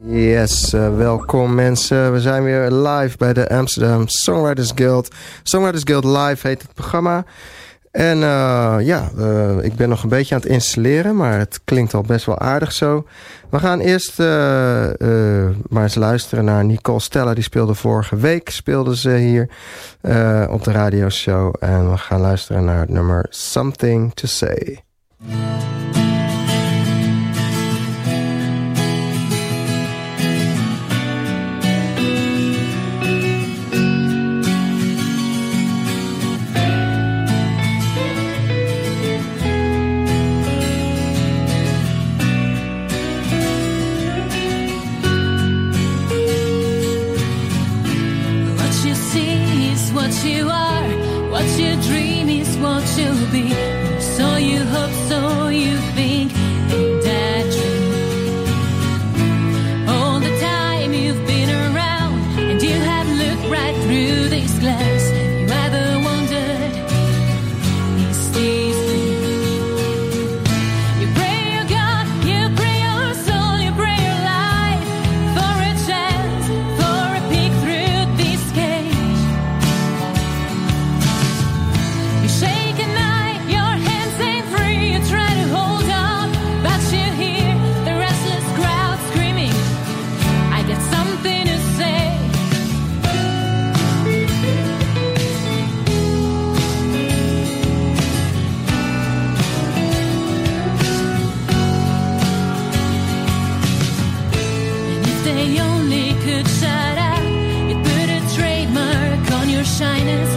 Yes, uh, welkom mensen. We zijn weer live bij de Amsterdam Songwriters Guild. Songwriters Guild Live heet het programma. En uh, ja, uh, ik ben nog een beetje aan het installeren, maar het klinkt al best wel aardig zo. We gaan eerst maar eens luisteren naar Nicole Stella. Die speelde vorige week, speelde ze hier op de radioshow. En we gaan luisteren naar het nummer Something to Say. shyness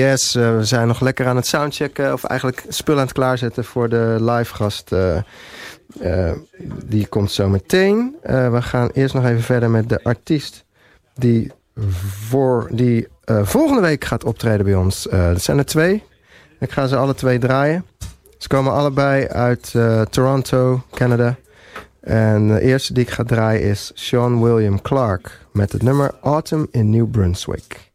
Yes, uh, we zijn nog lekker aan het soundchecken. Of eigenlijk spullen aan het klaarzetten voor de live gast. Uh, uh, die komt zo meteen. we gaan eerst nog even verder met de artiest. Die, voor, die volgende week gaat optreden bij ons. dat zijn er twee. Ik ga ze alle twee draaien. Ze komen allebei uit Toronto, Canada. En de eerste die ik ga draaien is Sean William Clark. Met het nummer Autumn in New Brunswick.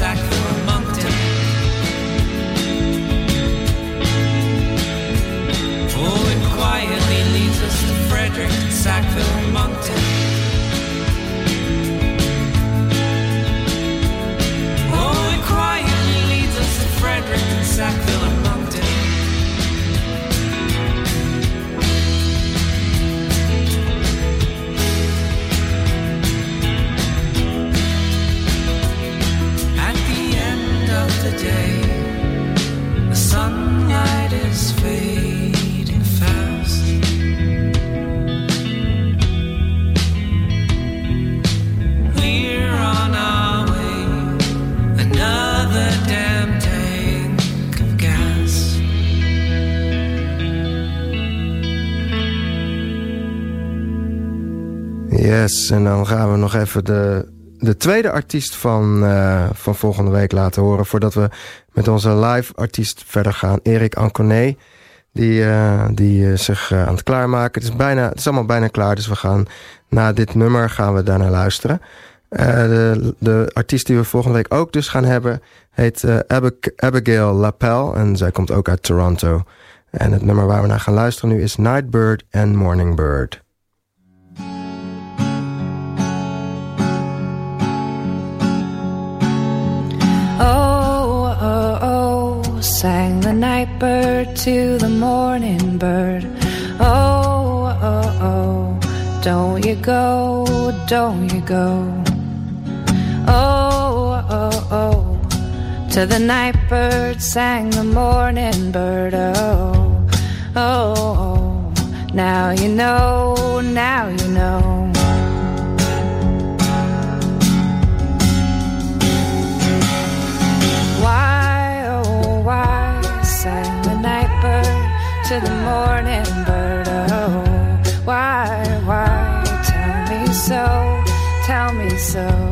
sacrifice. En dan gaan we nog even de, de tweede artiest van, eh, van volgende week laten horen... voordat we met onze live artiest verder gaan. Erik Anconé, die, eh, die eh, zich aan het klaarmaken. Het is, bijna, het is allemaal bijna klaar, dus we gaan na dit nummer gaan we daarna luisteren. de, de artiest die we volgende week ook dus gaan hebben... heet Abig Abigail Lapel en zij komt ook uit Toronto. En het nummer waar we naar gaan luisteren nu is Nightbird and Morning sang the night bird to the morning bird. Oh, oh, oh, don't you go, don't you go. Oh, oh, oh, to the night bird sang the morning bird. Oh, oh, oh, now you know, now you know. To the morning bird? Oh, why, why? Tell me so, tell me so.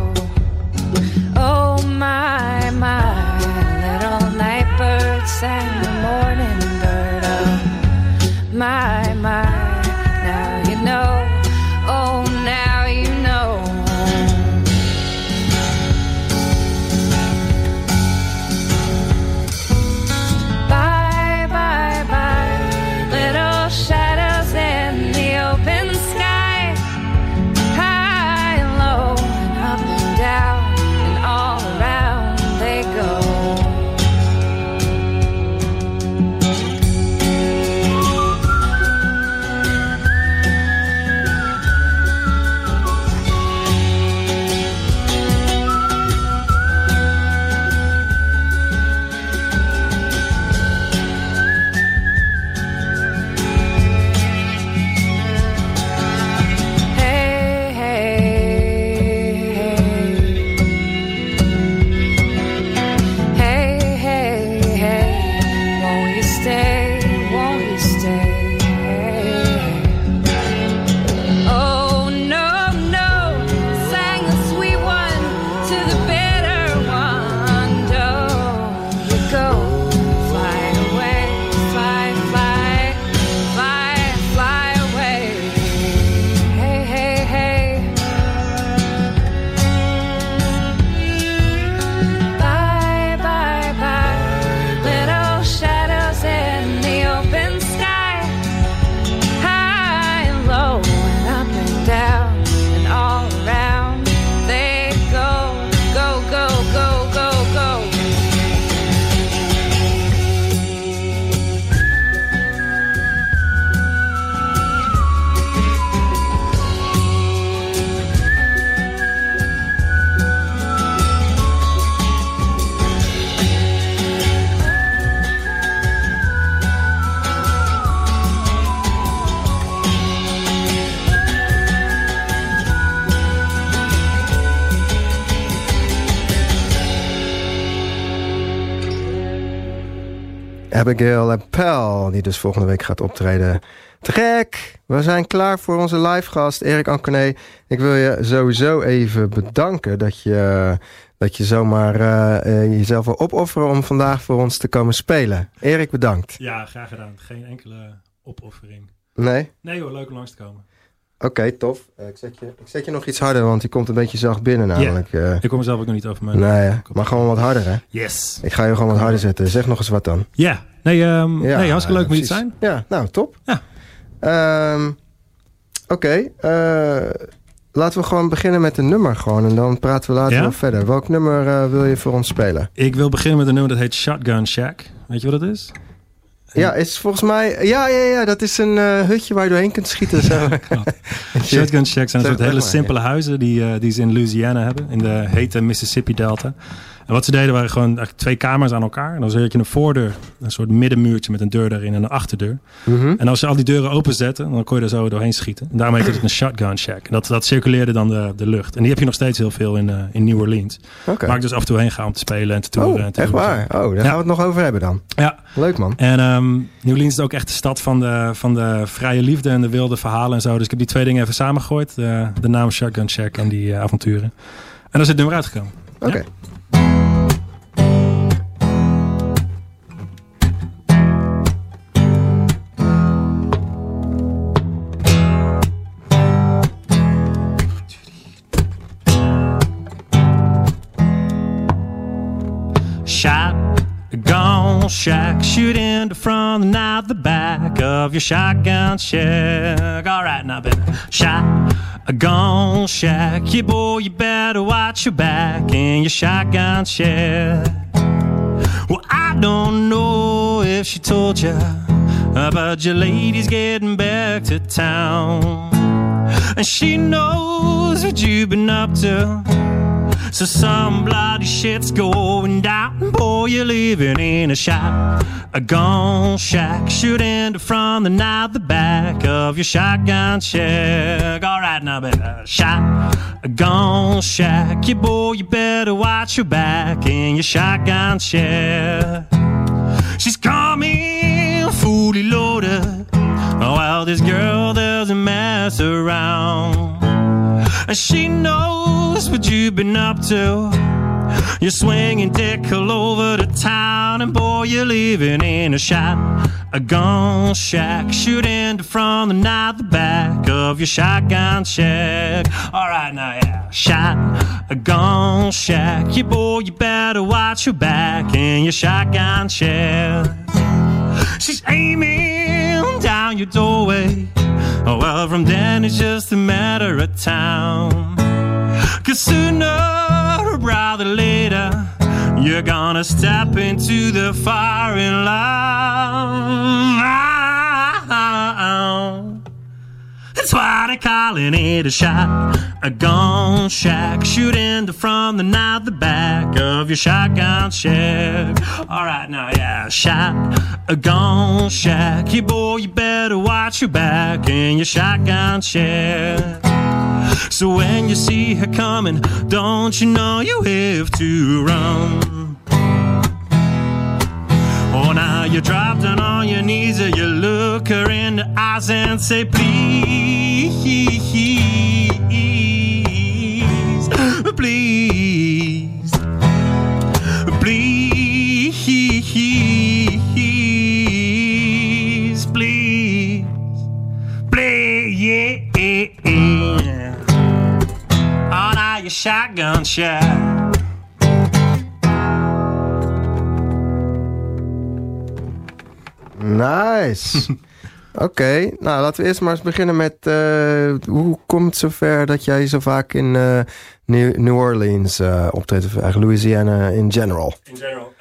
Abigail Appel, die dus volgende week gaat optreden. Te gek! We zijn klaar voor onze live gast, Erik Ankerné. Ik wil je sowieso even bedanken dat je, dat je zomaar eh, eh, jezelf wil opofferen om vandaag voor ons te komen spelen. Erik, bedankt. Ja, graag gedaan. Geen enkele opoffering. Nee? Nee hoor, leuk om langs te komen. Oké, tof. Eh, ik, zet je, ik zet je nog iets harder, want die komt een beetje zacht binnen namelijk. Ik kom mezelf ook nog niet over mijn... nee, maar gewoon wat harder hè. Yes. Ik ga je gewoon wat harder zetten. Zeg nog eens wat dan. Ja. Nee, Ja, nee, hartstikke leuk om hier te zijn. Ja, nou, top. Ja. Ehm, Oké, eh, laten we gewoon beginnen met een nummer gewoon. En dan praten we later Ja? nog verder. Welk nummer eh, wil je voor ons spelen? Ik wil beginnen met een nummer dat heet Shotgun Shack. Weet je wat het is? Ja, is volgens mij... Ja, ja, ja, dat is een eh, hutje waar je doorheen kunt schieten. Zo. Shotgun Shacks zijn een soort hele simpele huizen die, die ze in Louisiana hebben. In de hete Mississippi Delta. En wat ze deden waren gewoon eigenlijk twee kamers aan elkaar. En dan had je een voordeur, een soort middenmuurtje met een deur daarin en een achterdeur. Mhm. En als je al die deuren openzetten, dan kon je er zo doorheen schieten. En daarom heet het een shotgun shack. En dat, dat circuleerde dan de, de lucht. En die heb je nog steeds heel veel in, eh, in New Orleans. Oké. Waar ik dus af en toe heen ga om te spelen en te toeren. Oh, en te echt waar? Oh, daar Ja. gaan we het nog over hebben dan. Ja, Leuk man. en ehm New Orleans is ook echt de stad van de, van de vrije liefde en de wilde verhalen en zo. Dus ik heb die twee dingen even samengegooid. De, de naam Shotgun Shack en die eh, avonturen. En daar is het nummer uitgekomen. Oké. Shotgun shack, shoot in the front and out the back of your shotgun shack. All right, now, baby. Shotgun shack, yeah, boy, you better watch your back in your shotgun shack. Well, I don't know if she told you about your lady's getting back to town. And she knows what you've been up to. So some bloody shit's going down. Boy, you're living in a shot, a gun shack, shooting from the night the back of your shotgun shack. All right, now, baby, uh, shot, a gun shack. Yeah, boy, you better watch your back in your shotgun shack. She's coming fully loaded. Oh, While this girl doesn't mess around. And she knows what you've been up to. You're swinging dick all over the town, and boy, you're living in a shot, a gun shack, shooting from the night the back of your shotgun shack. All right, now, yeah, shot, a gun shack. Yeah, boy, you better watch your back in your shotgun shack. She's aiming down your doorway. Oh, well, from then it's just a matter of time. Cause sooner or rather later, you're gonna step into the firing line. That's why they're calling it a shot, a gun shack, shooting from the night the back of your shotgun shack. All right, now yeah, shot, a gun shack. Yeah, boy, you better watch your back in your shotgun shack. So when you see her coming, don't you know you have to run? Oh, now you drop down on your knees and you look her in the eyes and say, please, please, please, please, please, yeah. Oh, now your shotgun shot. Nice. Oké, nou laten we eerst maar eens beginnen met... eh, hoe komt het zover dat jij zo vaak in eh, New, Orleans eh, optreedt? Of eigenlijk Louisiana in general? In general.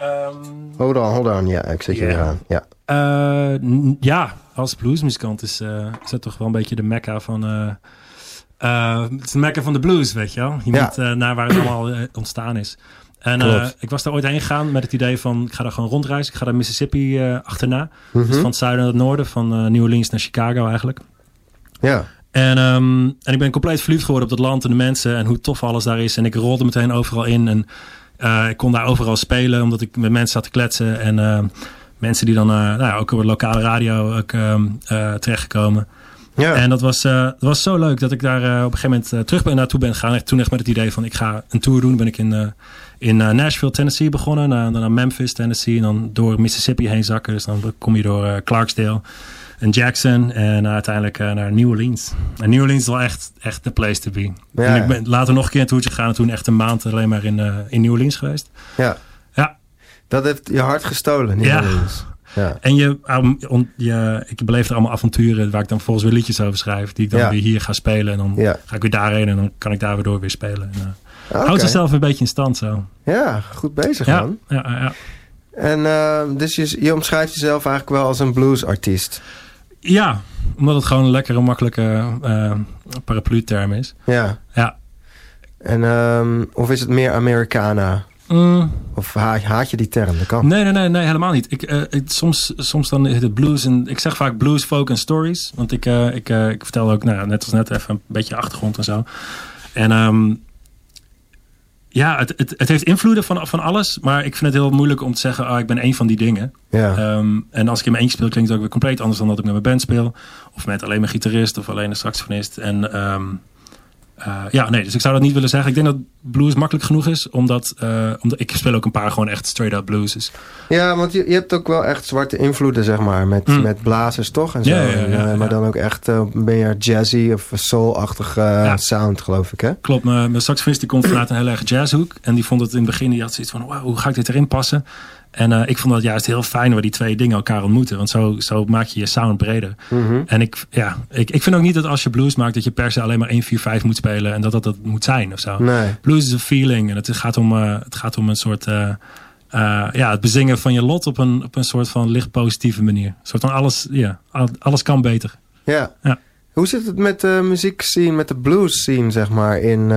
Hold on, hold on. Ja, ik zet je weer aan. Ja. Eh, ja, als bluesmuzikant is, eh, is dat toch wel een beetje de mekka van... eh, eh, het is de mekka van de blues, weet je wel. Je Ja. moet eh, naar waar het allemaal ontstaan is. En eh, ik was daar ooit heen gegaan met het idee van... ik ga daar gewoon rondreizen. Ik ga daar Mississippi eh, achterna. Mhm. Dus van het zuiden naar het noorden. Van eh, New Orleans naar Chicago eigenlijk. ja. En, ehm, en ik ben compleet verliefd geworden op dat land en de mensen en hoe tof alles daar is. En ik rolde meteen overal in en ik kon daar overal spelen omdat ik met mensen zat te kletsen. En, ehm, mensen die dan nou, ja, ook op de lokale radio ook, ehm, eh, terechtgekomen. Ja. En dat was, dat was zo leuk dat ik daar op een gegeven moment terug ben, naartoe ben gegaan. Echt, toen echt met het idee van ik ga een tour doen. Ben ik in, in eh, Nashville, Tennessee begonnen. Dan naar Memphis, Tennessee. En dan door Mississippi heen zakken. Dus dan kom je door eh, Clarksdale en Jackson. En uiteindelijk eh, naar New Orleans. En New Orleans is wel echt, echt de place to be. Ja. En ik ben later nog een keer een toertje gegaan. En toen echt een maand alleen maar in, in New Orleans geweest. ja. Ja, Dat heeft je hart gestolen, New Ja. Orleans. Ja. En je, je, ik beleef er allemaal avonturen waar ik dan volgens weer liedjes over schrijf. Die ik dan Ja. weer hier ga spelen. En dan Ja. ga ik weer daarheen en dan kan ik daar weer door weer spelen. En, Oké. Houdt zichzelf een beetje in stand zo. Ja, goed bezig man. ja, ja, ja. En eh, dus je, je omschrijft jezelf eigenlijk wel als een bluesartiest. Ja, omdat het gewoon een lekkere, makkelijke eh paraplu-term is. Ja. Ja. En, ehm, of is het meer Americana? Mm, Of haat, haat je die term? Dat kan. nee, nee, nee, nee, helemaal niet. Ik, eh, ik- soms, soms dan is het blues en ik zeg vaak blues, folk en stories. Want ik, eh, ik, ik vertel ook, nou, net als net even een beetje achtergrond en zo. En ehm, ja, het, het, het heeft invloeden van, van alles. Maar ik vind het heel moeilijk om te zeggen, ah, ik ben één van die dingen. Ja. Ehm, en als ik in mijn eentje speel, klinkt het ook weer compleet anders dan dat ik met mijn band speel. Of met alleen mijn gitarist of alleen een saxofonist. En ehm, eh, ja, nee, dus ik zou dat niet willen zeggen. Ik denk dat blues makkelijk genoeg is, omdat, eh, omdat ik speel ook een paar gewoon echt straight up blues. Dus, Ja, want je, je hebt ook wel echt zwarte invloeden, zeg maar. Met, Mm. met blazers, toch? En zo. Ja, ja, ja, En, eh, maar dan ook echt ben je jazzy of soul-achtige sound, geloof ik, hè? klopt, mijn, mijn saxofonist die komt vanuit een heel erg jazzhoek. En die vond het in het begin, die had zoiets van, wow, hoe ga ik dit erin passen? En eh, ik vond dat juist heel fijn waar die twee dingen elkaar ontmoeten. Want zo, zo maak je je sound breder. Mhm. En ik, ja, ik, ik vind ook niet dat als je blues maakt, dat je per se alleen maar 1, 4, 5 moet spelen. En dat dat, dat moet zijn of zo. Nee. Blues is een feeling en het gaat om, eh, het gaat om een soort, eh, ja, het bezingen van je lot op een, op een soort van licht positieve manier. Een soort van alles, ja, al- alles kan beter. Ja. Ja. Hoe zit het met de muziek scene, met de blues scene, zeg maar, in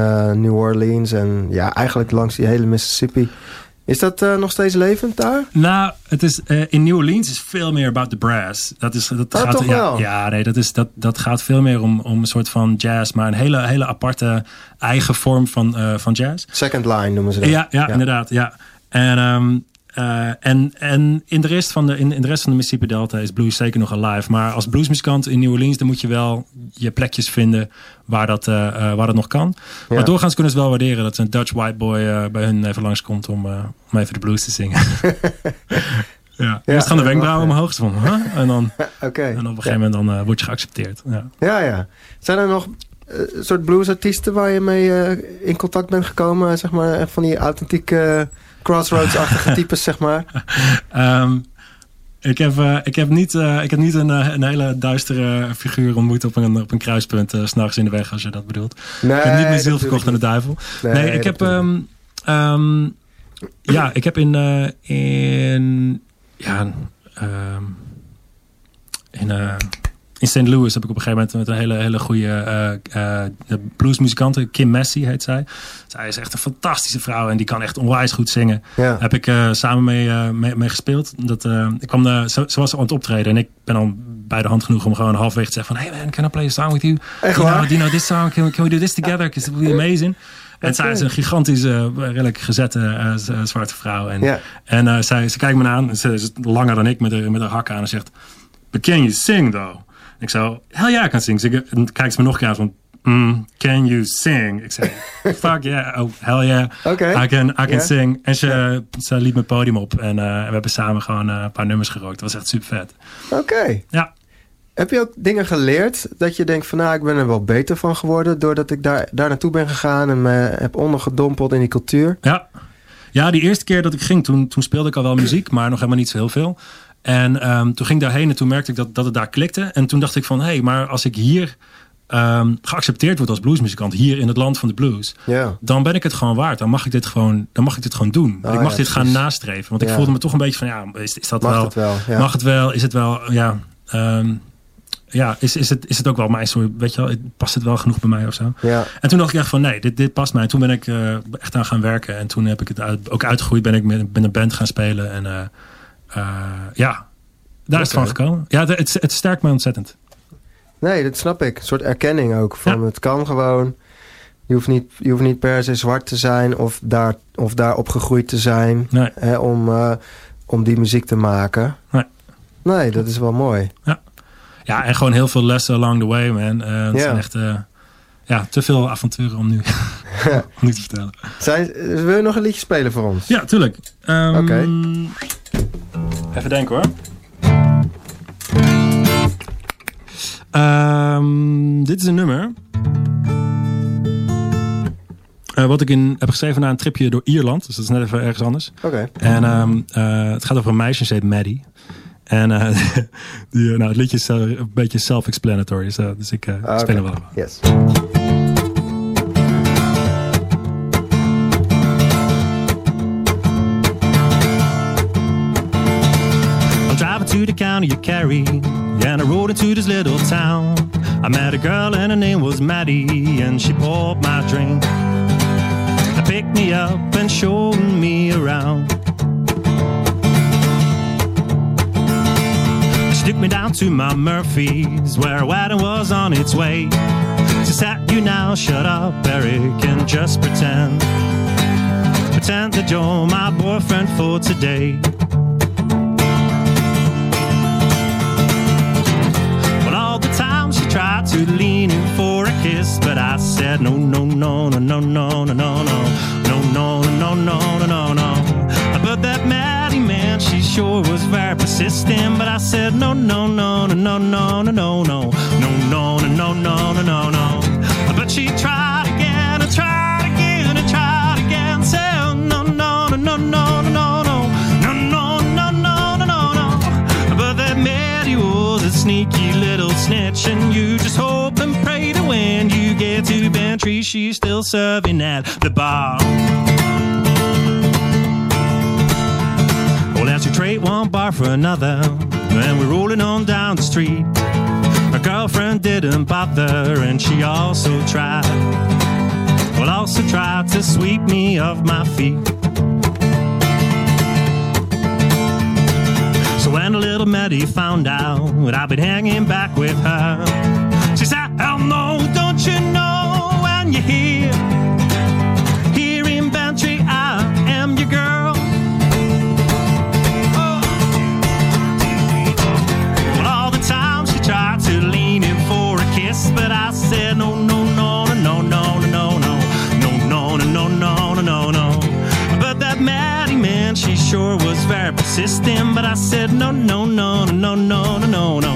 New Orleans en ja, eigenlijk langs die hele Mississippi? Is dat eh, nog steeds levend daar? Nou, het is, eh, in New Orleans is veel meer about the brass. Dat is, dat Oh, gaat, toch ja, wel? Ja, nee, dat, is, dat, dat gaat veel meer om, om een soort van jazz, maar een hele, hele aparte eigen vorm van, eh, van jazz. Second line noemen ze dat. Ja, ja, inderdaad. Ja. En, ehm, eh, en, en in, de rest van de, in, in de rest van de Mississippi Delta is blues zeker nog alive. Maar als bluesmuzikant in New Orleans, dan moet je wel je plekjes vinden waar dat, eh, eh, waar dat nog kan. Ja. Maar doorgaans kunnen ze wel waarderen dat een Dutch white boy bij hun even langskomt om, om even de blues te zingen. ja. Eerst gaan de ja, wenkbrauwen mag, omhoog. Van, huh? en, dan, en op een gegeven moment dan, word je geaccepteerd. Ja. Ja, ja. Zijn er nog soort bluesartiesten waar je mee in contact bent gekomen? Zeg maar, van die authentieke crossroads-achtige types, zeg maar. Ehm, ik, heb, eh, ik heb niet, eh, ik heb niet een, eh, een hele duistere figuur ontmoet op een, op een kruispunt. s s'nachts in de weg, als je dat bedoelt. Nee, ik heb niet mijn dat ziel verkocht aan de duivel. Nee, ik heb... ehm, ehm, ja, ik heb in... in ja, in... in St. Louis heb ik op een gegeven moment met een hele, hele goede eh, eh, bluesmuzikante, Kim Messi heet zij. Zij is echt een fantastische vrouw en die kan echt onwijs goed zingen. Ja. Heb ik eh, samen mee, mee, mee gespeeld. Dat, ik kwam, zo, ze was aan het optreden en ik ben al bij de hand genoeg om gewoon halfweg te zeggen van... Hey man, can I play a song with you? Echt you? Know, do you know this song? Can we, can we do this together? Because it will be amazing. En zij is een gigantische, redelijk gezette zwarte vrouw. En, en zij, ze kijkt me aan. Ze is langer dan ik met haar, met haar hak aan. En zegt, but can you sing though? Ik zo, hell yeah, I can sing. Ze, en kijkt ze me nog een keer aan van, mm, can you sing? Ik zei, fuck yeah, oh, hell yeah. I can, I can Ja. sing. En ze, ze liet mijn podium op. En eh, we hebben samen gewoon eh, een paar nummers gerookt. Dat was echt super vet. Oké. Ja. Heb je ook dingen geleerd dat je denkt van nou, ik ben er wel beter van geworden doordat ik daar, daar naartoe ben gegaan en me heb ondergedompeld in die cultuur? Ja. Ja, die eerste keer dat ik ging, toen, toen speelde ik al wel muziek, maar nog helemaal niet zo heel veel. En ehm, toen ging ik daarheen en toen merkte ik dat, dat het daar klikte. En toen dacht ik van, hé, hey, maar als ik hier ehm, geaccepteerd word als bluesmuzikant, hier in het land van de blues, dan ben ik het gewoon waard. Dan mag ik dit gewoon, dan mag ik dit gewoon doen. Oh, ik mag ja, dit gaan nastreven. Want ik voelde me toch een beetje van, ja, is, is dat Mag wel... het wel? Ja. Mag het wel? Is het wel, ja... ehm, ja, is, is, het, is het ook wel mijn soort, weet je wel, past het wel genoeg bij mij of zo? Ja. En toen dacht ik echt van nee, dit, dit past mij. En toen ben ik eh, echt aan gaan werken. En toen heb ik het uit, ook uitgegroeid. Ben ik met, met een band gaan spelen. En eh, ja, daar is het van gekomen. Ja, het, het, het sterkt mij ontzettend. Nee, dat snap ik. Een soort erkenning ook. Van Ja. het kan gewoon. Je hoeft, niet, je hoeft niet per se zwart te zijn of daar, of daar opgegroeid te zijn. Nee. Hè, om, eh, om die muziek te maken. Nee. Nee, dat is wel mooi. Ja, en gewoon heel veel lessen along the way, man. Eh, het Ja. zijn echt eh, ja, te veel avonturen om nu, om nu te vertellen. Zij, wil je nog een liedje spelen voor ons? Ja, tuurlijk. Ehm, Oké. Even denken hoor. Ehm, dit is een nummer. eh, wat ik in, heb geschreven na een tripje door Ierland. Dus dat is net even ergens anders. Oké. En ehm, eh, het gaat over een meisje, ze heet Maddie. En eh, die, nou, het liedje is een beetje self-explanatory. Dus, dus ik eh, Ah, speel hem wel. Yes. To the county of Kerry, and I rode into this little town. I met a girl, and her name was Maddie, and she bought my drink. She picked me up and showed me around. She took me down to my Murphy's, where a wedding was on its way. She said, You now shut up, Eric, and just pretend. Pretend that you're my boyfriend for today. To lean in for a kiss, but I said no, no, no, no, no, no, no, no, no, no, no, no, no, no, no, no. But that Maddie man, she sure was very persistent. But I said no, no, no, no, no, no, no, no, no, no, no, no, to Bantry, she's still serving at the bar. Well, as we trade one bar for another, and we're rolling on down the street. Her girlfriend didn't bother, and she also tried. Well, also tried to sweep me off my feet. So when little Maddie found out I've been hanging back with her, she said, Hell no, don't you know you're here? Here in Bantry, I am your girl. Well, all the time she tried to lean in for a kiss, but I said no, no, no, no, no, no, no, no, no, no, no, no, no, no, no, no. But that Maddie man, she sure was very persistent. But I said no, no, no, no, no, no, no, no,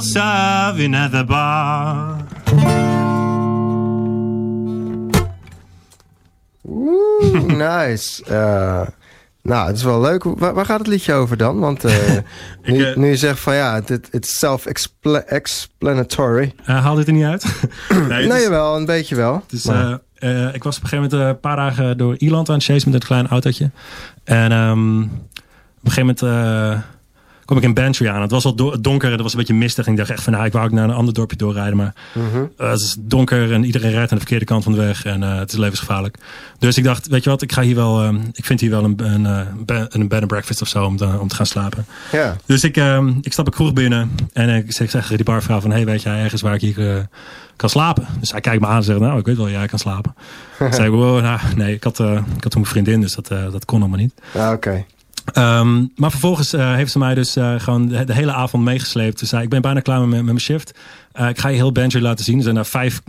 still serving at the bar. Oeh, nice. Eh, nou, het is wel leuk. Waar, waar gaat het liedje over dan? Want eh, nu, eh, nu je zegt van ja, het het is self-explanatory. Uh, haal dit er niet uit? nee, Nee, wel, een beetje wel. Het is, Maar- eh, eh, ik was op een gegeven moment eh, een paar dagen door Ierland aan het chasen met een klein autootje. En ehm, op een gegeven moment kwam ik in Bantry aan. Het was al do- donker en het was een beetje mistig. En ik dacht echt van, nou, ik wou ook naar een ander dorpje doorrijden. Maar Mhm. eh, het is donker en iedereen rijdt aan de verkeerde kant van de weg. En eh, het is levensgevaarlijk. Dus ik dacht, weet je wat, ik ga hier wel, ehm, ik vind hier wel een, een, eh, een bed and breakfast of zo om te, om te gaan slapen. Ja. Dus ik, ehm, ik stap ik vroeg binnen en ik zeg, zeg tegen die barvrouw van... hey, weet jij ergens waar ik hier kan slapen? Dus hij kijkt me aan en zegt, nou, ik weet wel, jij kan slapen. Zei ik, wow, nou, nee, ik had, ik had toen mijn vriendin, dus dat, dat kon allemaal niet. Ah, Oké. Ehm, maar vervolgens eh, heeft ze mij dus eh, gewoon de, hele avond meegesleept. Ze zei, ik ben bijna klaar met, met mijn shift. Eh, ik ga je heel Bantry laten zien. Er zijn daar vijf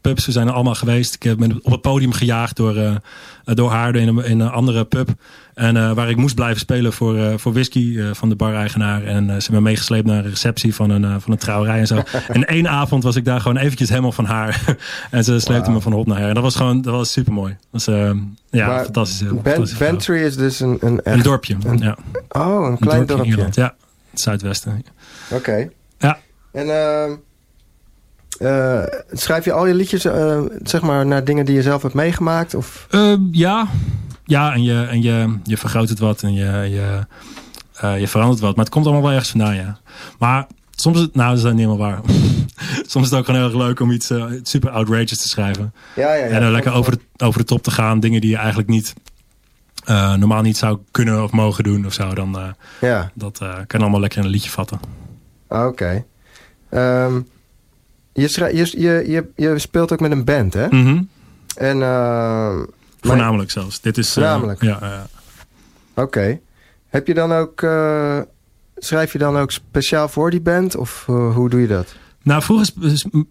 pubs, we zijn er allemaal geweest. Ik heb op het podium gejaagd door, door haar in in een andere pub. En eh, waar ik moest blijven spelen voor, eh, voor whisky eh, van de bar-eigenaar. En ze hebben me meegesleept naar een receptie van een, van een trouwerij en zo. en één avond was ik daar gewoon eventjes helemaal van haar. en ze sleepte me van op naar haar. En dat was gewoon, dat was super mooi. Dat was, ja, Maar fantastisch. Ben- fantastisch verhaal. Bantry is dus een... Een, echt- Een dorpje, ja. Oh, een klein in dorpje. Ja. Het zuidwesten. Oké. Ja. En ehm, eh, schrijf je al je liedjes zeg maar naar dingen die je zelf hebt meegemaakt? Of? Eh, ja. Ja, en, je, en je, je vergroot het wat en je, je, eh, je verandert wat. Maar het komt allemaal wel ergens vandaan, ja. Maar soms is het, nou, dat is niet helemaal waar. soms is het ook gewoon heel erg leuk om iets eh, super outrageous te schrijven. Ja, ja, ja. en dan lekker over de, over de top te gaan. Dingen die je eigenlijk niet, eh, normaal niet zou kunnen of mogen doen of zo. Dan, Ja, dat kan allemaal lekker in een liedje vatten. oké. Ehm, je, je, je, je, je speelt ook met een band, hè? Mhm. En, ehm, Voornamelijk zelfs. Dit is, eh, Voornamelijk? ja, ja. Oké. Heb je dan ook... eh, schrijf je dan ook speciaal voor die band? Of eh, hoe doe je dat? Nou, vroeger,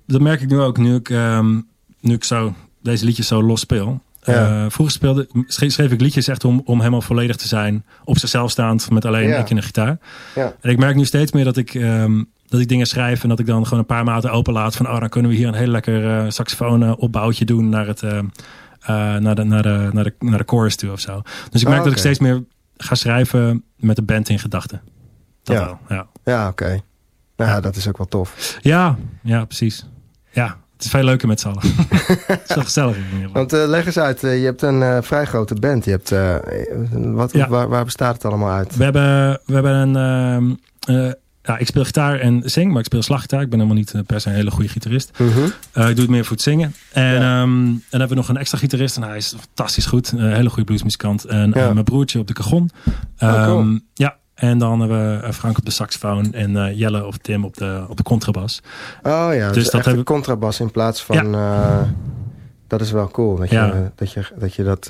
dat merk ik nu ook, nu ik, ehm, nu ik zo, deze liedjes zo los speel. Ja. Vroeger speelde, schreef, ik liedjes echt om, om helemaal volledig te zijn. Op zichzelf staand, met alleen Ja. ik en een gitaar. Ja. En ik merk nu steeds meer dat ik, ehm, dat ik dingen schrijf en dat ik dan gewoon een paar maten openlaat. Van, oh, dan kunnen we hier een heel lekker saxofoon opbouwtje doen naar, het, naar, de, naar, de, naar, de, naar de chorus toe of zo. Dus ik merk Oh, dat ik steeds meer ga schrijven met de band in gedachten. Dat Ja. wel, ja. Ja, oké. Nou, ja, dat is ook wel tof. Ja, ja, precies. Ja, het is veel leuker met z'n allen. het is wel gezellig. Want eh, leg eens uit, eh, je hebt een eh, vrij grote band. Je hebt, eh, wat, Ja. waar, waar bestaat het allemaal uit? We hebben, we hebben een... ja, ik speel gitaar en zing, maar ik speel slaggitaar. Ik ben helemaal niet eh, per se een hele goede gitarist. Mhm. Eh, ik doe het meer voor het zingen. En Ja. ehm, en dan hebben we nog een extra gitarist. En hij is fantastisch goed. Een hele goede bluesmuzikant. En Ja. mijn broertje op de cajon. Oh, cool. Ehm, ja, en dan hebben we eh, Frank op de saxofoon. En Jelle of Tim op de, op de contrabas. Oh ja, dus, Dus dat hebben- contrabas in plaats van... dat is wel cool, dat je dat... Je, dat, je dat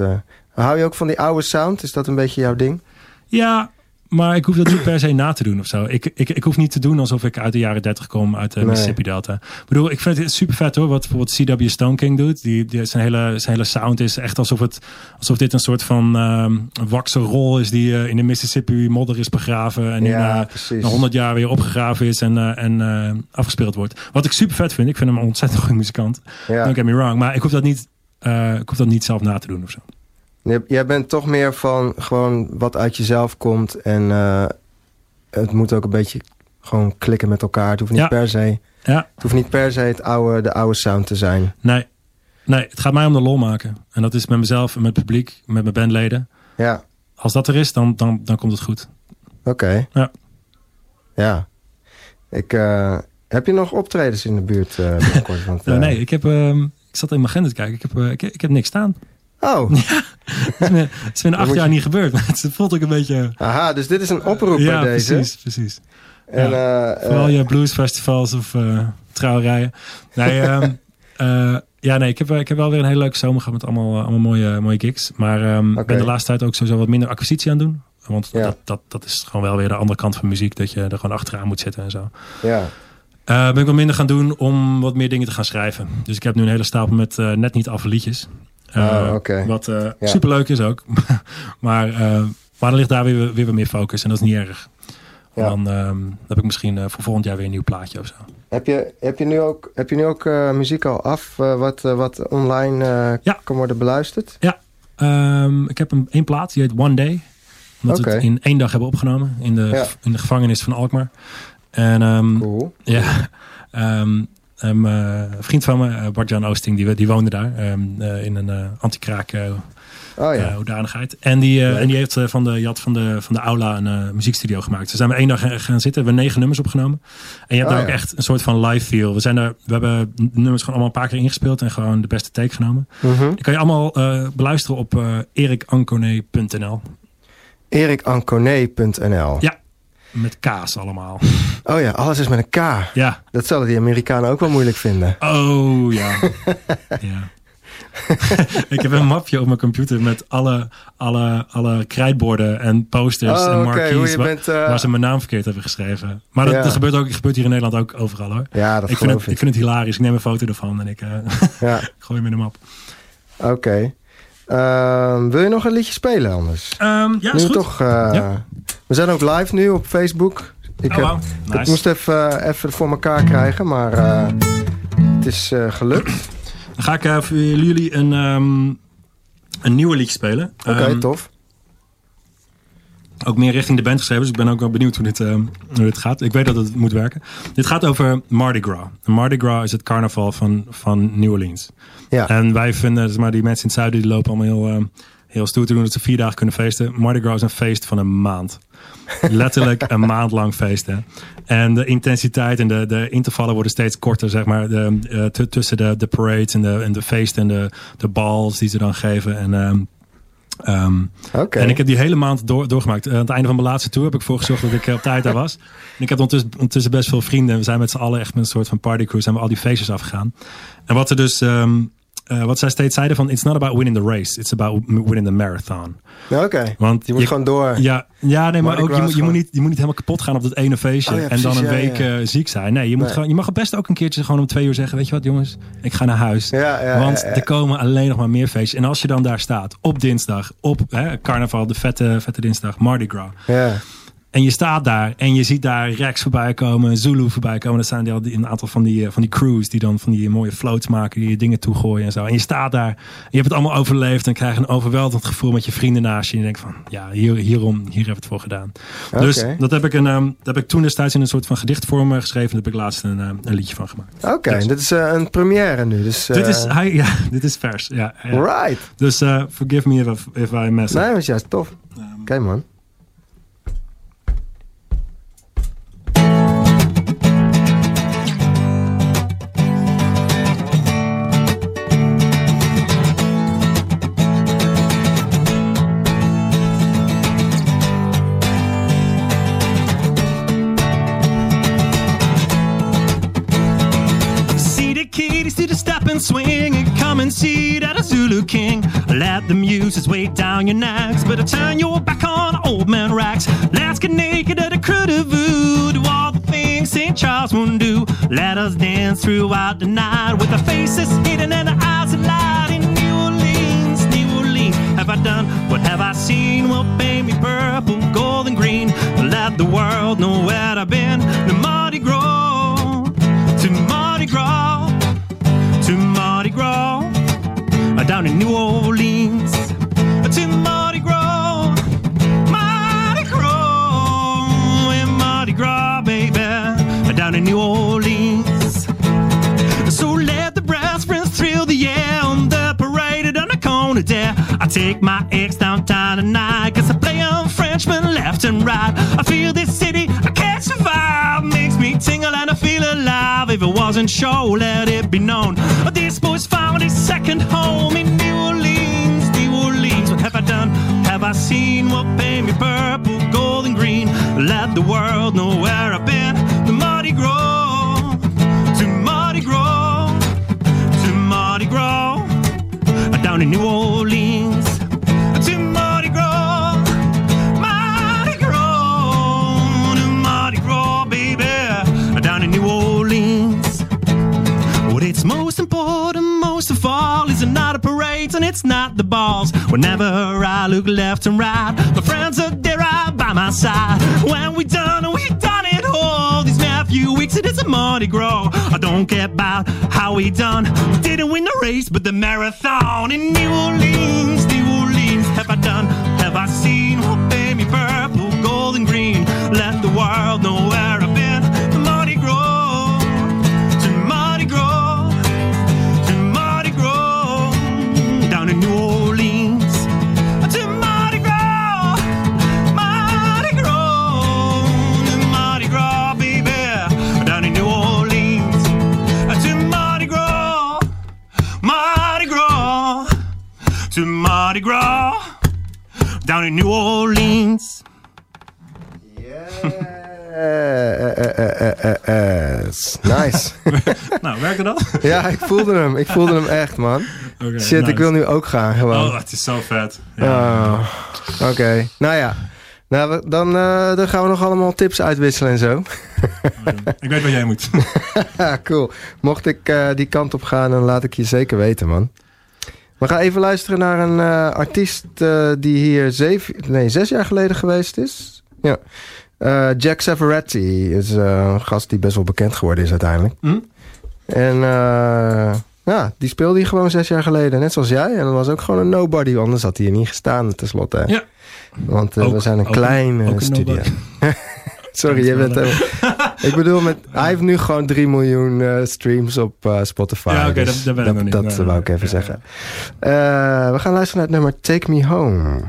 hou je ook van die oude sound? Is dat een beetje jouw ding? Ja, maar ik hoef dat niet per se na te doen of zo. Ik, ik, ik hoef niet te doen alsof ik uit de jaren 30 kom, uit de Nee. Mississippi Delta. Ik bedoel, ik vind het super vet hoor, wat bijvoorbeeld CW Stone King doet. Die, die, zijn, hele, zijn hele sound is echt alsof, het, alsof dit een soort van ehm wakse rol is die eh, in de Mississippi modder is begraven. En Ja, eh, na 100 jaar weer opgegraven is en, eh, en eh, afgespeeld wordt. Wat ik super vet vind. Ik vind hem een ontzettend goede muzikant. Ja. Don't get me wrong. Maar ik hoef dat niet, eh, ik hoef dat niet zelf na te doen of zo. Jij bent toch meer van gewoon wat uit jezelf komt. En eh, het moet ook een beetje gewoon klikken met elkaar. Het hoeft niet Ja. per se... Ja, Het hoeft niet per se het oude, de oude sound te zijn. nee. Nee, het gaat mij om de lol maken. En dat is met mezelf en met het publiek, met mijn bandleden. Ja, Als dat er is, dan, dan, dan komt het goed. oké. Ja. Ja. Ik, eh, heb je nog optredens in de buurt binnenkort? Want, eh, nee, ik, heb, ehm, ik zat in mijn agenda te kijken. Ik heb, ik, ik heb niks staan. Oh, Het is is me in acht jaar je- niet gebeurd. Maar het voelt ook een beetje... aha, dus dit is een oproep ja, bij deze. precies, precies. En, eh, Vooral eh, je bluesfestivals of eh trouwerijen. Nee, ehm, eh, ja, nee ik, heb, ik heb wel weer een hele leuke zomer gehad met allemaal, allemaal mooie, mooie gigs. Maar ehm, ik ben de laatste tijd ook sowieso wat minder acquisitie aan doen. Want Ja. dat, dat, dat is gewoon wel weer de andere kant van muziek. Dat je er gewoon achteraan moet zitten en zo. ja. Ben ik wat minder gaan doen om wat meer dingen te gaan schrijven. Dus ik heb nu een hele stapel met net niet af liedjes. Eh, Oh, oké. Wat eh Ja. superleuk is ook. maar, eh, maar dan ligt daar weer, weer wat meer focus. En dat is niet erg. Ja. Dan ehm, heb ik misschien voor volgend jaar weer een nieuw plaatje of zo. Heb je, heb je nu ook, heb je nu ook muziek al af wat, wat online Ja. kan worden beluisterd? Ehm, ik heb een, één plaat, die heet One Day. Omdat we het in één dag hebben opgenomen. In de, Ja. in de gevangenis van Alkmaar. En ehm, Cool. Ja, ehm, ehm, eh, een vriend van me, eh, Bart-Jan Oosting, die, die woonde daar ehm, eh, in een anti-kraak Oh ja. hoedanigheid. En die, en die heeft van de, van de, van de aula een muziekstudio gemaakt. Dus zijn we één dag gaan zitten, we hebben negen nummers opgenomen. En je hebt Oh, daar ook echt een soort van live feel. We, zijn daar, we hebben nummers gewoon allemaal een paar keer ingespeeld en gewoon de beste take genomen. Mhm. Die kan je allemaal beluisteren op erikankoné.nl. erikankoné.nl Ja. Met kaas allemaal. Oh ja, alles is met een K. Ja. Dat zullen die Amerikanen ook wel moeilijk vinden. Oh ja. ja. ik heb een mapje op mijn computer met alle, alle, alle krijtborden en posters Oh, en oké, marquees bent, eh, waar ze mijn naam verkeerd hebben geschreven. Maar dat, Ja. dat gebeurt, ook, gebeurt hier in Nederland ook overal hoor. Ja, dat Ik vind, geloof het, ik vind het hilarisch. Ik neem een foto ervan en ik, eh, Ja, ik gooi hem in de map. oké. Ehm, wil je nog een liedje spelen anders? Ehm, ja, is nu goed. toch. eh, Ja. We zijn ook live nu op Facebook. Ik, Oh, heb- wauw. ik Nice. moest even, eh, even voor elkaar krijgen, maar eh, het is eh, gelukt. Dan ga ik voor jullie een, ehm, een nieuwe liedje spelen. Oké, Ehm, tof. ook meer richting de band geschreven. Dus ik ben ook wel benieuwd hoe dit, ehm, hoe dit gaat. Ik weet dat het moet werken. Dit gaat over Mardi Gras. Mardi Gras is het carnaval van, van New Orleans. Ja. En wij vinden, zeg maar, die mensen in het zuiden die lopen allemaal heel, heel stoer te doen dat ze vier dagen kunnen feesten. Mardi Gras is een feest van een maand. letterlijk een maand lang feesten. En de intensiteit en de, de intervallen worden steeds korter, zeg maar. De, eh, tussen de, de parades en de, en de feesten en de, de balls die ze dan geven. En, ehm, ehm, en ik heb die hele maand door, doorgemaakt. Eh, aan het einde van mijn laatste tour heb ik ervoor gezorgd dat ik eh, op tijd daar was. En ik heb ondertussen, ondertussen best veel vrienden. We zijn met z'n allen echt met een soort van partycrew. Zijn we al die feestjes afgegaan. En wat er dus... ehm, eh, wat zij steeds zeiden van... It's not about winning the race. It's about winning the marathon. Oké. Want Je moet gewoon door. Ja, ja nee, maar ook je, moet, je, moet niet, je moet niet helemaal kapot gaan op dat ene feestje. Oh ja, en dan een ja, week ja. eh, ziek zijn. Nee, je, moet Nee. gewoon, je mag best ook een keertje gewoon om twee uur zeggen... Weet je wat jongens, ik ga naar huis. Ja, ja, Want er komen alleen nog maar meer feestjes. En als je dan daar staat, op dinsdag, op hè, carnaval, de vette, vette dinsdag, Mardi Gras. Ja. En je staat daar en je ziet daar Rex voorbij komen, Zulu voorbij komen. Dat zijn die, een aantal van die, eh, van die crews die dan van die mooie floats maken, die je dingen toegooien en zo. En je staat daar, en je hebt het allemaal overleefd en krijg een overweldigend gevoel met je vrienden naast je. En je denkt van, ja, hier, hierom, hier heb ik het voor gedaan. Dus dat heb, ik een, ehm, dat heb ik toen destijds in een soort van gedichtvorm geschreven. Daar heb ik laatst een, eh, een liedje van gemaakt. Oké, dit is eh, een première nu. Dus, dit, is, eh, hij, ja, dit is vers. Ja, ja. Right. Dus forgive me if, I- if I mess up. Nee, dat is juist tof. Oké, man. Zulu king. Let the muses weigh down your necks, but turn your back on old man Rex. Let's get naked at a voodoo. Do all the things St. Charles won't do. Let us dance throughout the night with our faces hidden and our eyes alight in New Orleans, New Orleans. Have I done? What have I seen? Well, baby, purple, gold, and green. Let the world know where I've been. The Mardi Gras to Mardi Gras, down in New Orleans, to Mardi Gras, Mardi Gras, in Mardi Gras, baby, down in New Orleans. So let the brass bands thrill the air on the parade on the corner there. I take my ex downtown tonight, cause I play on Frenchman left and right. I feel this city, I can't survive. Makes me tingle and I feel alive. If it wasn't sure, let it be known. His second home in New Orleans, New Orleans. What have I done? Have I seen what paid me purple, gold, and green? Let the world know where I've been. The Mardi Gras to Mardi Gras, to Mardi Gras, down in New Orleans, and it's not the balls. Whenever I look left and right, my friends are there right by my side. When we done, we done it all. These few weeks, it is a Mardi Gras. I don't care about how we done. Didn't win the race, but the marathon in New Orleans, New Orleans. Have I done? Have I seen? Oh, baby, purple, gold, and green. Let the world know where Mardi Gras, down in New Orleans. Yes. Nice. nou, werkte dat? ja, ik voelde hem. Ik voelde hem echt, man. Oké, Shit, ik wil nu ook gaan, gewoon. Oh, het is zo vet. Ja. Oh, Oké, nou ja. Nou, we- dan, eh, dan gaan we nog allemaal tips uitwisselen en zo. Ik weet waar jij moet. Cool. Mocht ik eh, die kant op gaan, dan laat ik je zeker weten, man. We gaan even luisteren naar een eh, artiest eh, die hier zeven, nee, zes jaar geleden geweest is. Ja. Eh, Jack Savaretti is een gast die best wel bekend geworden is uiteindelijk. Hm? En ja, die speelde hij gewoon zes jaar geleden, net zoals jij. En dat was ook gewoon een nobody, anders had hij hier niet gestaan tenslotte. Ja. Want Ook- we zijn een kleine studio. Sorry, je bent... ik bedoel, met, hij heeft nu gewoon 3 miljoen eh, streams op eh, Spotify. Ja, oké, dus dat- dat ben ik nog niet. Dat Nee, wou nee, ik even ja, zeggen. Eh, we gaan luisteren naar het nummer Take Me Home.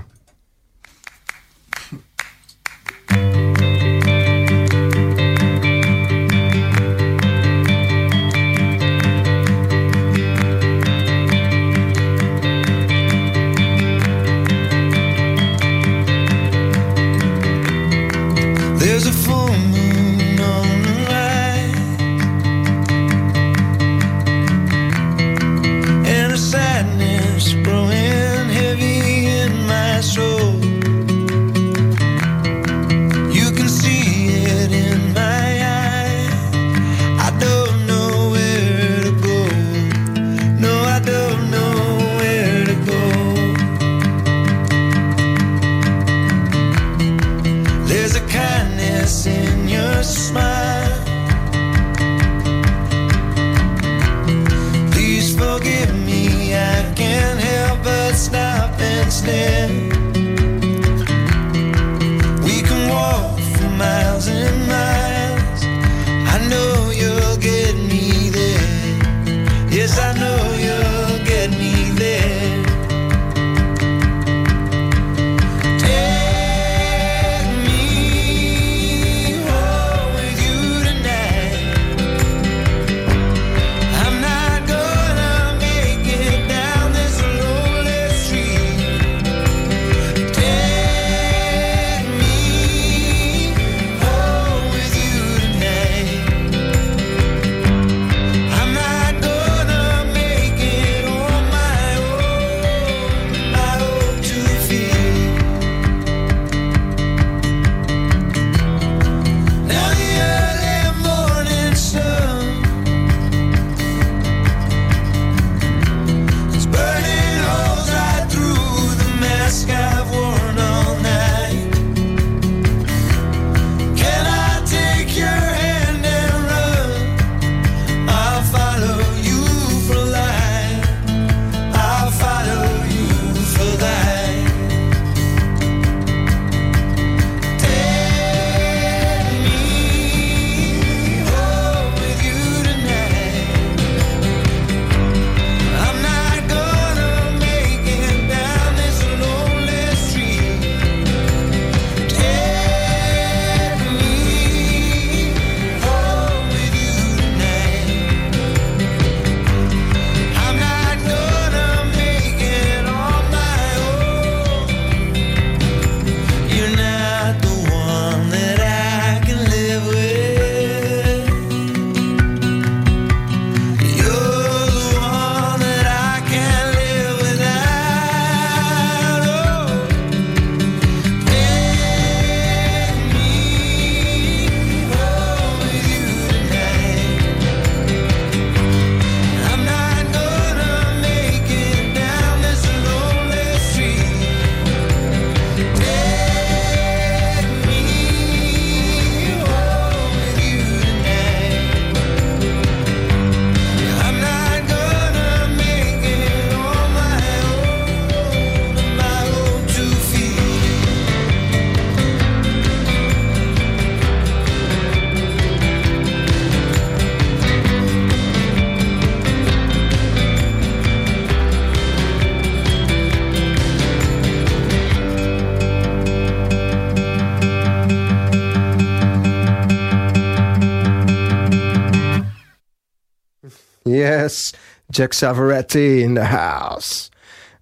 Yes, Jack Savaretti in the house.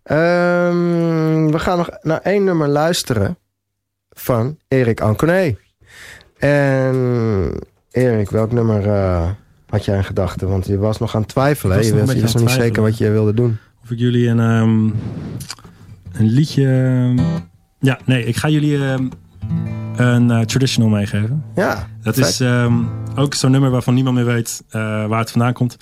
Ehm, we gaan nog naar één nummer luisteren van Erik Anconé. En Erik, welk nummer eh, had jij in gedachten? Want je was nog aan het twijfelen. Hè? was Je nog je niet zeker wat je wilde doen. Of ik jullie een, ehm, een liedje... ehm, ja, nee, ik ga jullie een eh, traditional meegeven. Ja, Dat is ook zo'n nummer waarvan niemand meer weet eh, waar het vandaan komt.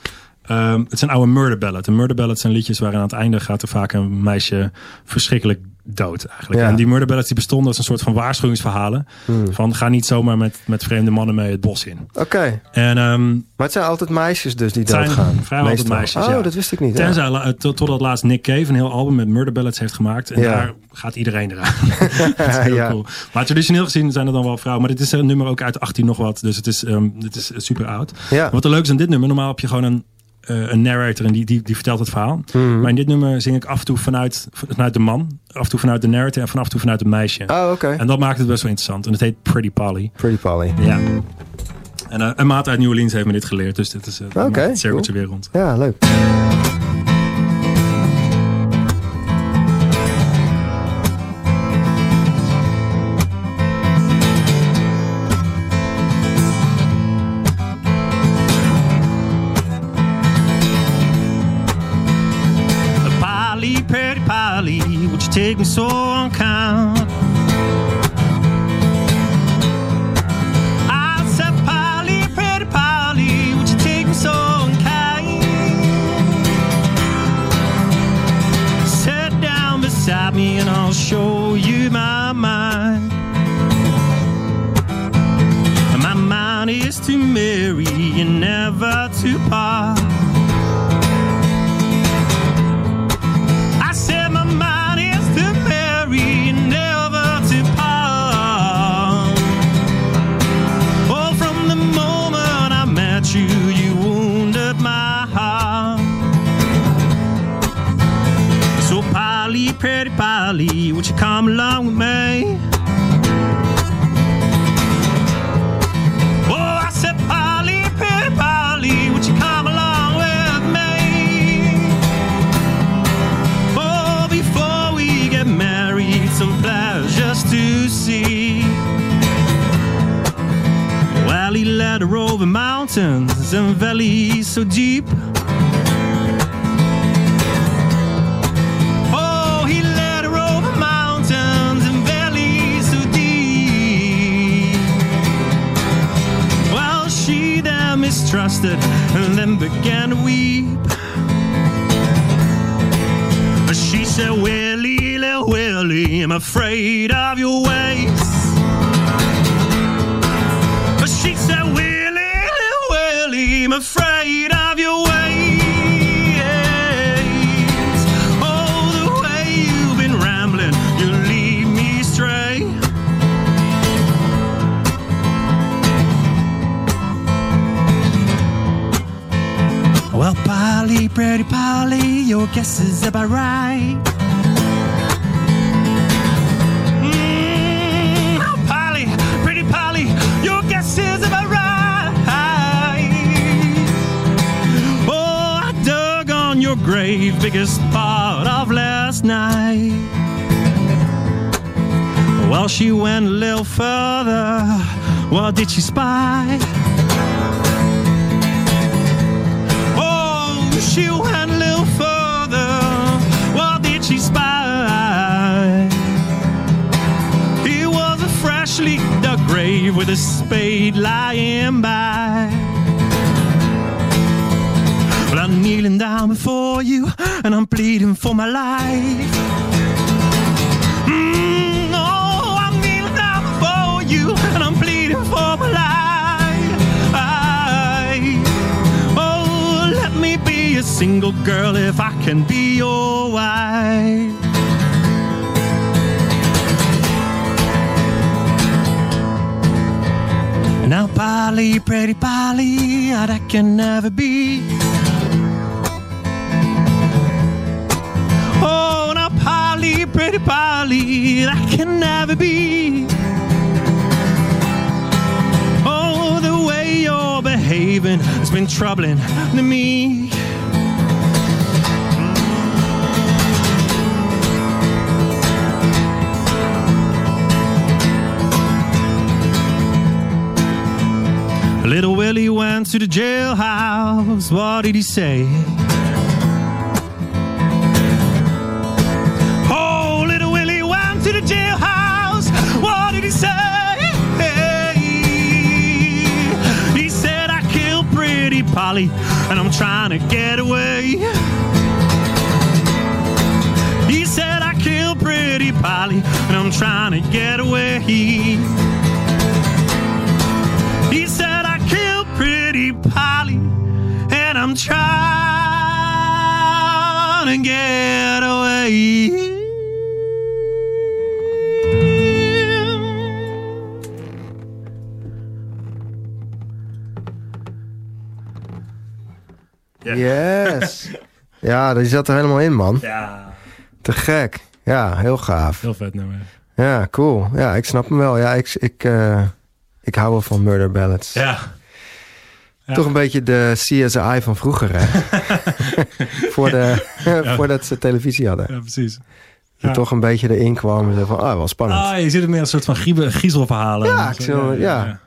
Ehm, het een oude murder ballad. Een murder ballad zijn liedjes waarin aan het einde gaat er vaak een meisje verschrikkelijk dood eigenlijk. Ja. En die murder ballads die bestonden als een soort van waarschuwingsverhalen. Hmm. Van ga niet zomaar met, met vreemde mannen mee het bos in. Oké, En ehm, maar het zijn altijd meisjes dus die Het zijn doodgaan. vrijwel altijd meisjes, Oh, ja. dat wist ik niet. tenzij eh, tot, totdat laatst Nick Cave een heel album met murder ballads heeft gemaakt. En daar gaat iedereen eraan. dat is heel Ja. cool. Maar traditioneel gezien zijn er dan wel vrouwen. Maar dit is een nummer ook uit 18 nog wat. Dus het is, ehm, dit is super oud. Ja. Wat er leuk is aan dit nummer, normaal heb je gewoon een, eh, een narrator en die, die, die vertelt het verhaal. Mhm. Maar in dit nummer zing ik af en toe vanuit, vanuit de man, af en toe vanuit de narrator en af en toe vanuit het meisje. Oh, oké. En dat maakt het best wel interessant. En het heet Pretty Polly. Pretty Polly. Ja. En eh, een maat uit New Orleans heeft me dit geleerd. Dus dit is uh, Oké, het cirkeltje weer rond. Ja, leuk. Take me so that are over mountains and valleys so deep. Oh, Trusted and then began to weep. She said, Willie, little Willie, I'm afraid of your ways. She said, Willie, Willie, I'm afraid of your ways. Oh, the way you've been rambling, you lead me astray. Well, Polly, pretty Polly, your guess is about right. Grave, biggest part of last night. Well, she went a little further. What did she spy? Oh, she went a little further. What did she spy? It was a freshly dug grave with a spade lying by. Kneeling down before you and I'm pleading for my life. Mm, oh, I'm kneeling down before you and I'm pleading for my life. Oh, let me be a single girl if I can be your wife. Now, Polly, pretty Polly, that can never be. Oh, now, Polly, pretty Polly, that can never be. Oh, the way you're behaving has been troubling to me. Little Willie went to the jailhouse. What did he say? Polly and I'm trying to get away. He said, I killed pretty Polly and I'm trying to get away. He said, I killed pretty Polly and I'm trying to get away. Yes. ja, die zat er helemaal in, man. Ja, Te gek. Ja, heel gaaf. heel vet nummer. Ja, cool. Ja, ik snap hem wel. Ja, ik, ik, eh, ik hou wel van murder ballads. Ja. Ja. Toch een beetje de CSI van vroeger, hè? Voor de, Voordat ze televisie hadden. Ja, precies. Je Ja. toch een beetje erin kwam en zo van, ah, wel spannend. Ah, je zit er meer een soort van griezelverhalen. Ja, ik zo- ja.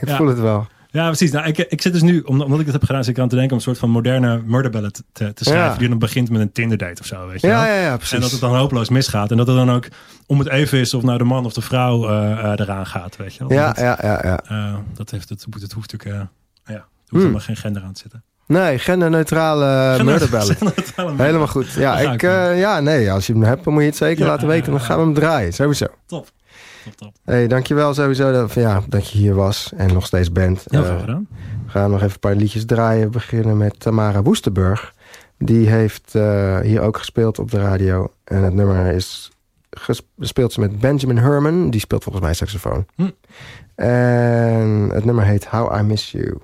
ik voel het wel. Ja, precies. Nou, ik, ik zit dus nu, omdat ik het heb gedaan, zit ik aan te denken om een soort van moderne murderbellen te, te, schrijven. Ja. Die dan begint met een Tinder date of zo, weet je Ja, ja, ja, precies. En dat het dan hopeloos misgaat. En dat het dan ook om het even is of nou de man of de vrouw eh, eh, eraan gaat, weet je wel. ja, ja, ja, ja. eh, dat, heeft, het, het hoeft natuurlijk, ja, er hoeft Hmm. helemaal geen gender aan te zitten. Nee, genderneutrale murder ballad. Helemaal goed. Ja, ik, ja, nee, als je hem hebt, dan moet je het zeker laten weten. Dan gaan we hem draaien, sowieso. Top. Top, top. hey, dankjewel sowieso dat, ja, dat je hier was en nog steeds bent. Heel Eh, veel gedaan. we gaan nog even een paar liedjes draaien. We beginnen met Tamara Woestenburg. Die heeft eh, hier ook gespeeld op de radio. En het nummer is gespeeld ze met Benjamin Herman. Die speelt volgens mij saxofoon. Hm. En het nummer heet How I Miss You.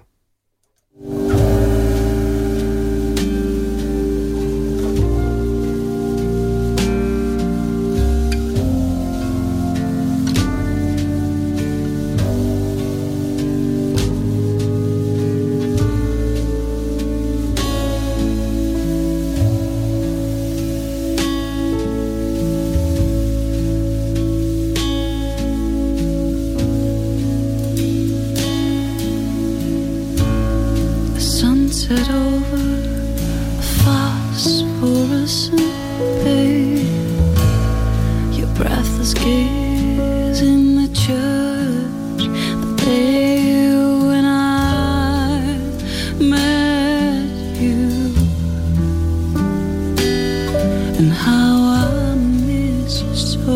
And how I miss you so.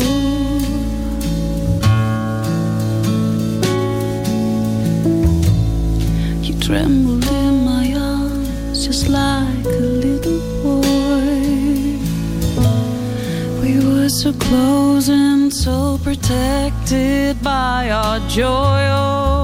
You trembled in my arms just like a little boy. We were so close and so protected by our joy. Oh,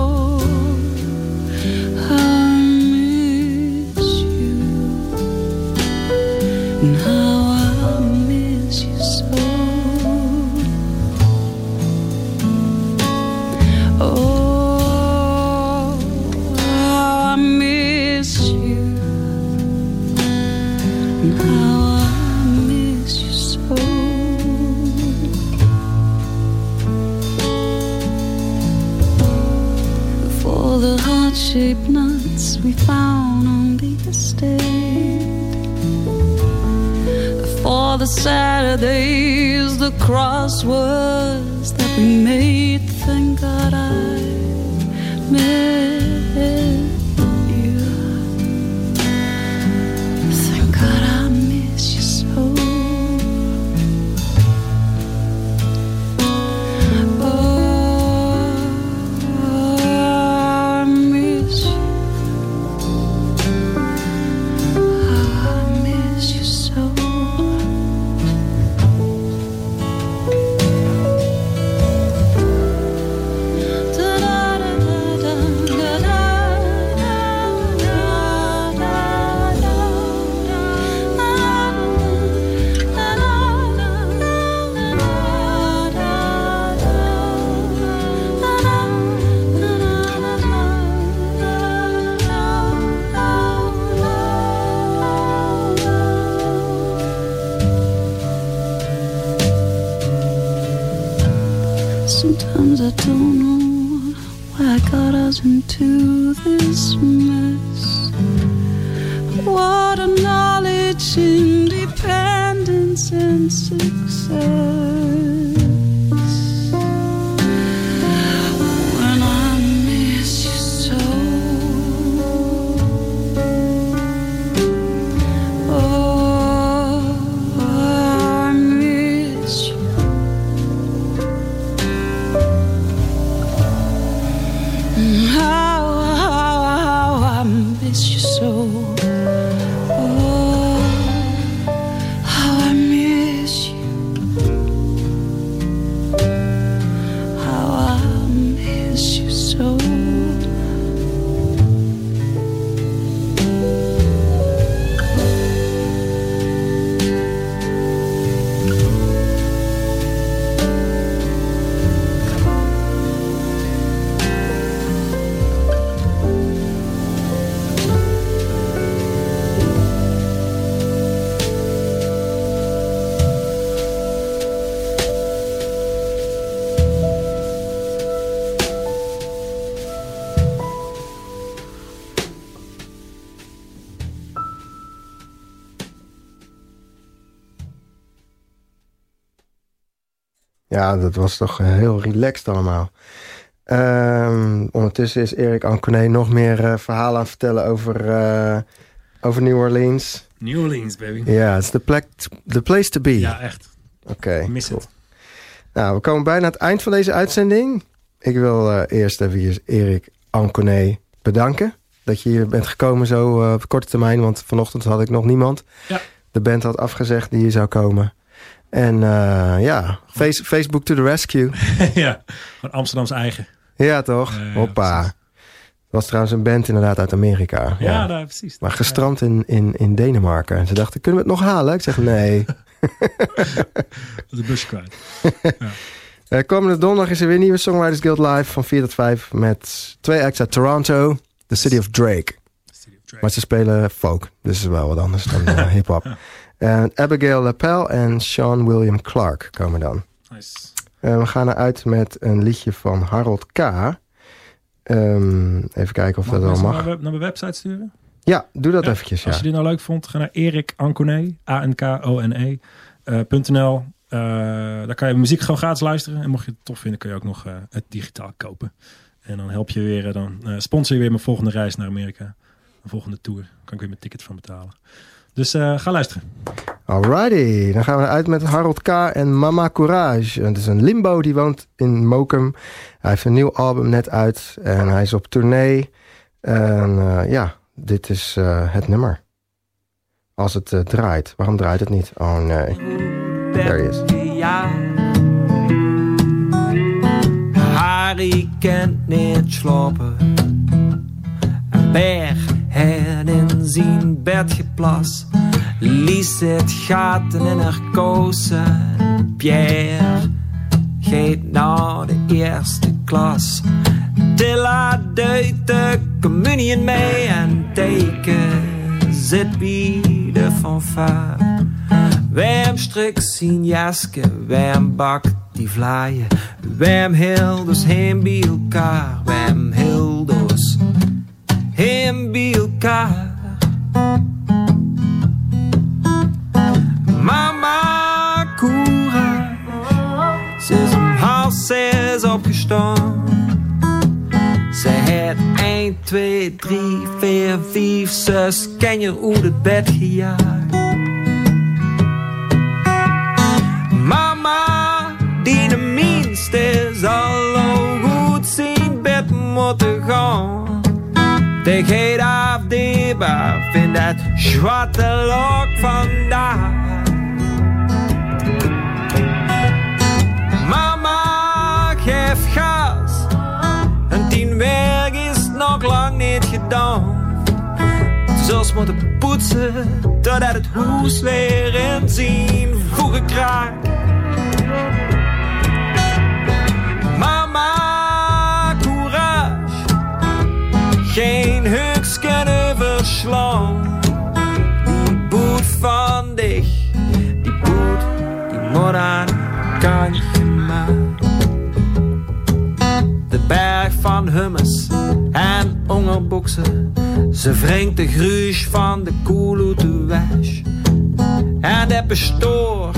Saturdays, the crosswords Ja, dat was toch heel relaxed allemaal. Ehm, ondertussen is Erik Anconé nog meer eh, verhalen aan het vertellen over, eh, over New Orleans. New Orleans, baby. Ja, het is de plek, the place to be. Ja, echt. Oké. Ik mis cool. het. Nou, we komen bijna aan het eind van deze uitzending. Ik wil eh, eerst even Erik Anconé bedanken. Dat je hier bent gekomen zo op korte termijn. Want vanochtend had ik nog niemand. Ja. De band had afgezegd die hier zou komen. En eh, ja, face, Facebook to the rescue. ja, gewoon Amsterdams eigen. Ja, toch? Ja, ja, Hoppa. was trouwens een band inderdaad uit Amerika. Ja, daar, precies. Maar gestrand in, in, in Denemarken. En ze dachten, kunnen we het nog halen? Ik zeg, nee. Dat is een busje kwijt. Eh, komende donderdag is er weer nieuwe Songwriters Guild Live van 4 tot 5 met twee acts uit Toronto, The City of Drake. City of Drake. Maar ze spelen folk, dus is wel wat anders dan eh, hip-hop. En Abigail Lapel en Sean William Clark komen dan. Nice. Eh, we gaan eruit met een liedje van Harold K. Ehm, even kijken of Mag dat wel mensen mag. Naar, naar mijn website sturen? Ja, doe dat Ja, eventjes. Als Ja. je dit nou leuk vond, ga naar Erik Ancone, A-N-K-O-N-E, eh, .nl. Eh, daar kan je muziek gewoon gratis luisteren. En mocht je het tof vinden, kun je ook nog eh, het digitaal kopen. En dan help je weer, dan eh, sponsor je weer mijn volgende reis naar Amerika. Mijn volgende tour. Kan ik weer mijn ticket van betalen. Dus eh, ga luisteren. Alrighty, dan gaan we uit met Harold K. en Mama Courage. Het is een limbo die woont in Mokum. Hij heeft een nieuw album net uit en hij is op tournee. En eh, ja, dit is eh, het nummer. Als het eh, draait. Waarom draait het niet? Oh nee. There he is. Harry kent niet slapen. Een berg had in zijn bed geplas. Lies het gaten in haar kousen. Pierre geeft naar de eerste klas. Tilla duidt de communie mee en teken zit bij de fanfare. Wem strikt zien jaske, wem bakt die vlaaien. Wem hilders heen bij elkaar, wem hilders heen bij elkaar. Mama Courage, ze is om half zes opgestaan. Ze had 1, 2, 3, 4, 5, 6 kenjer uit het bed gejaagd. Mama, die de minste zal al goed zien bed moeten gaan. De geet afdeelbaar, vind dat zwarte lok vandaag. Mama, geef gas, een tien werk is nog lang niet gedaan. Zelfs moeten poetsen totdat het hoes weer zien voegen kraakt. Geen huks kunnen verslaan. Die boet van dich, die boet, die moet aan kantje maken. De berg van hummus en hongerboksen. Ze wringt de gruus van de koel uit de weg. En de pastoor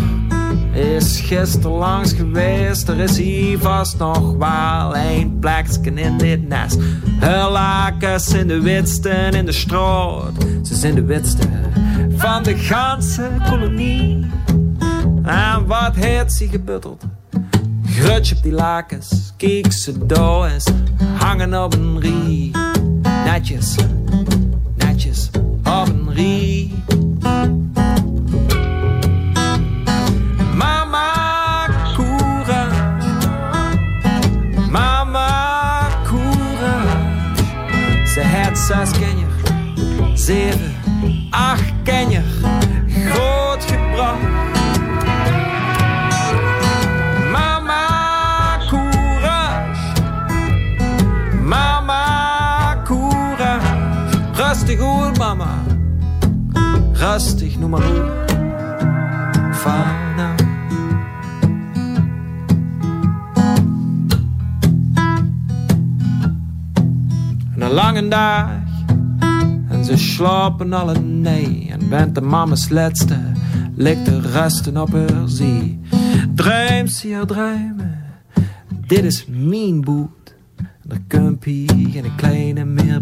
is gisteren langs geweest. Er is hier vast nog wel een plekje in dit nest. Haar lakens in de witste in de straat. Ze zijn de witste van de ganse kolonie. En wat heeft ze gebutteld? Grutje op die lakens, kijk ze door eens hangen op een rie. Netjes, netjes op een rie. Zes kenjer, zeven, acht groot gebracht. Mama courage, mama courage. Rustig hoor, mama. Rustig, noem maar op. lange dag en ze slapen alle nee. En bent de mama's laatste, ligt de resten op haar zee. Druim ze haar druimen, dit is mijn boet. En er komt hier geen kleine meer.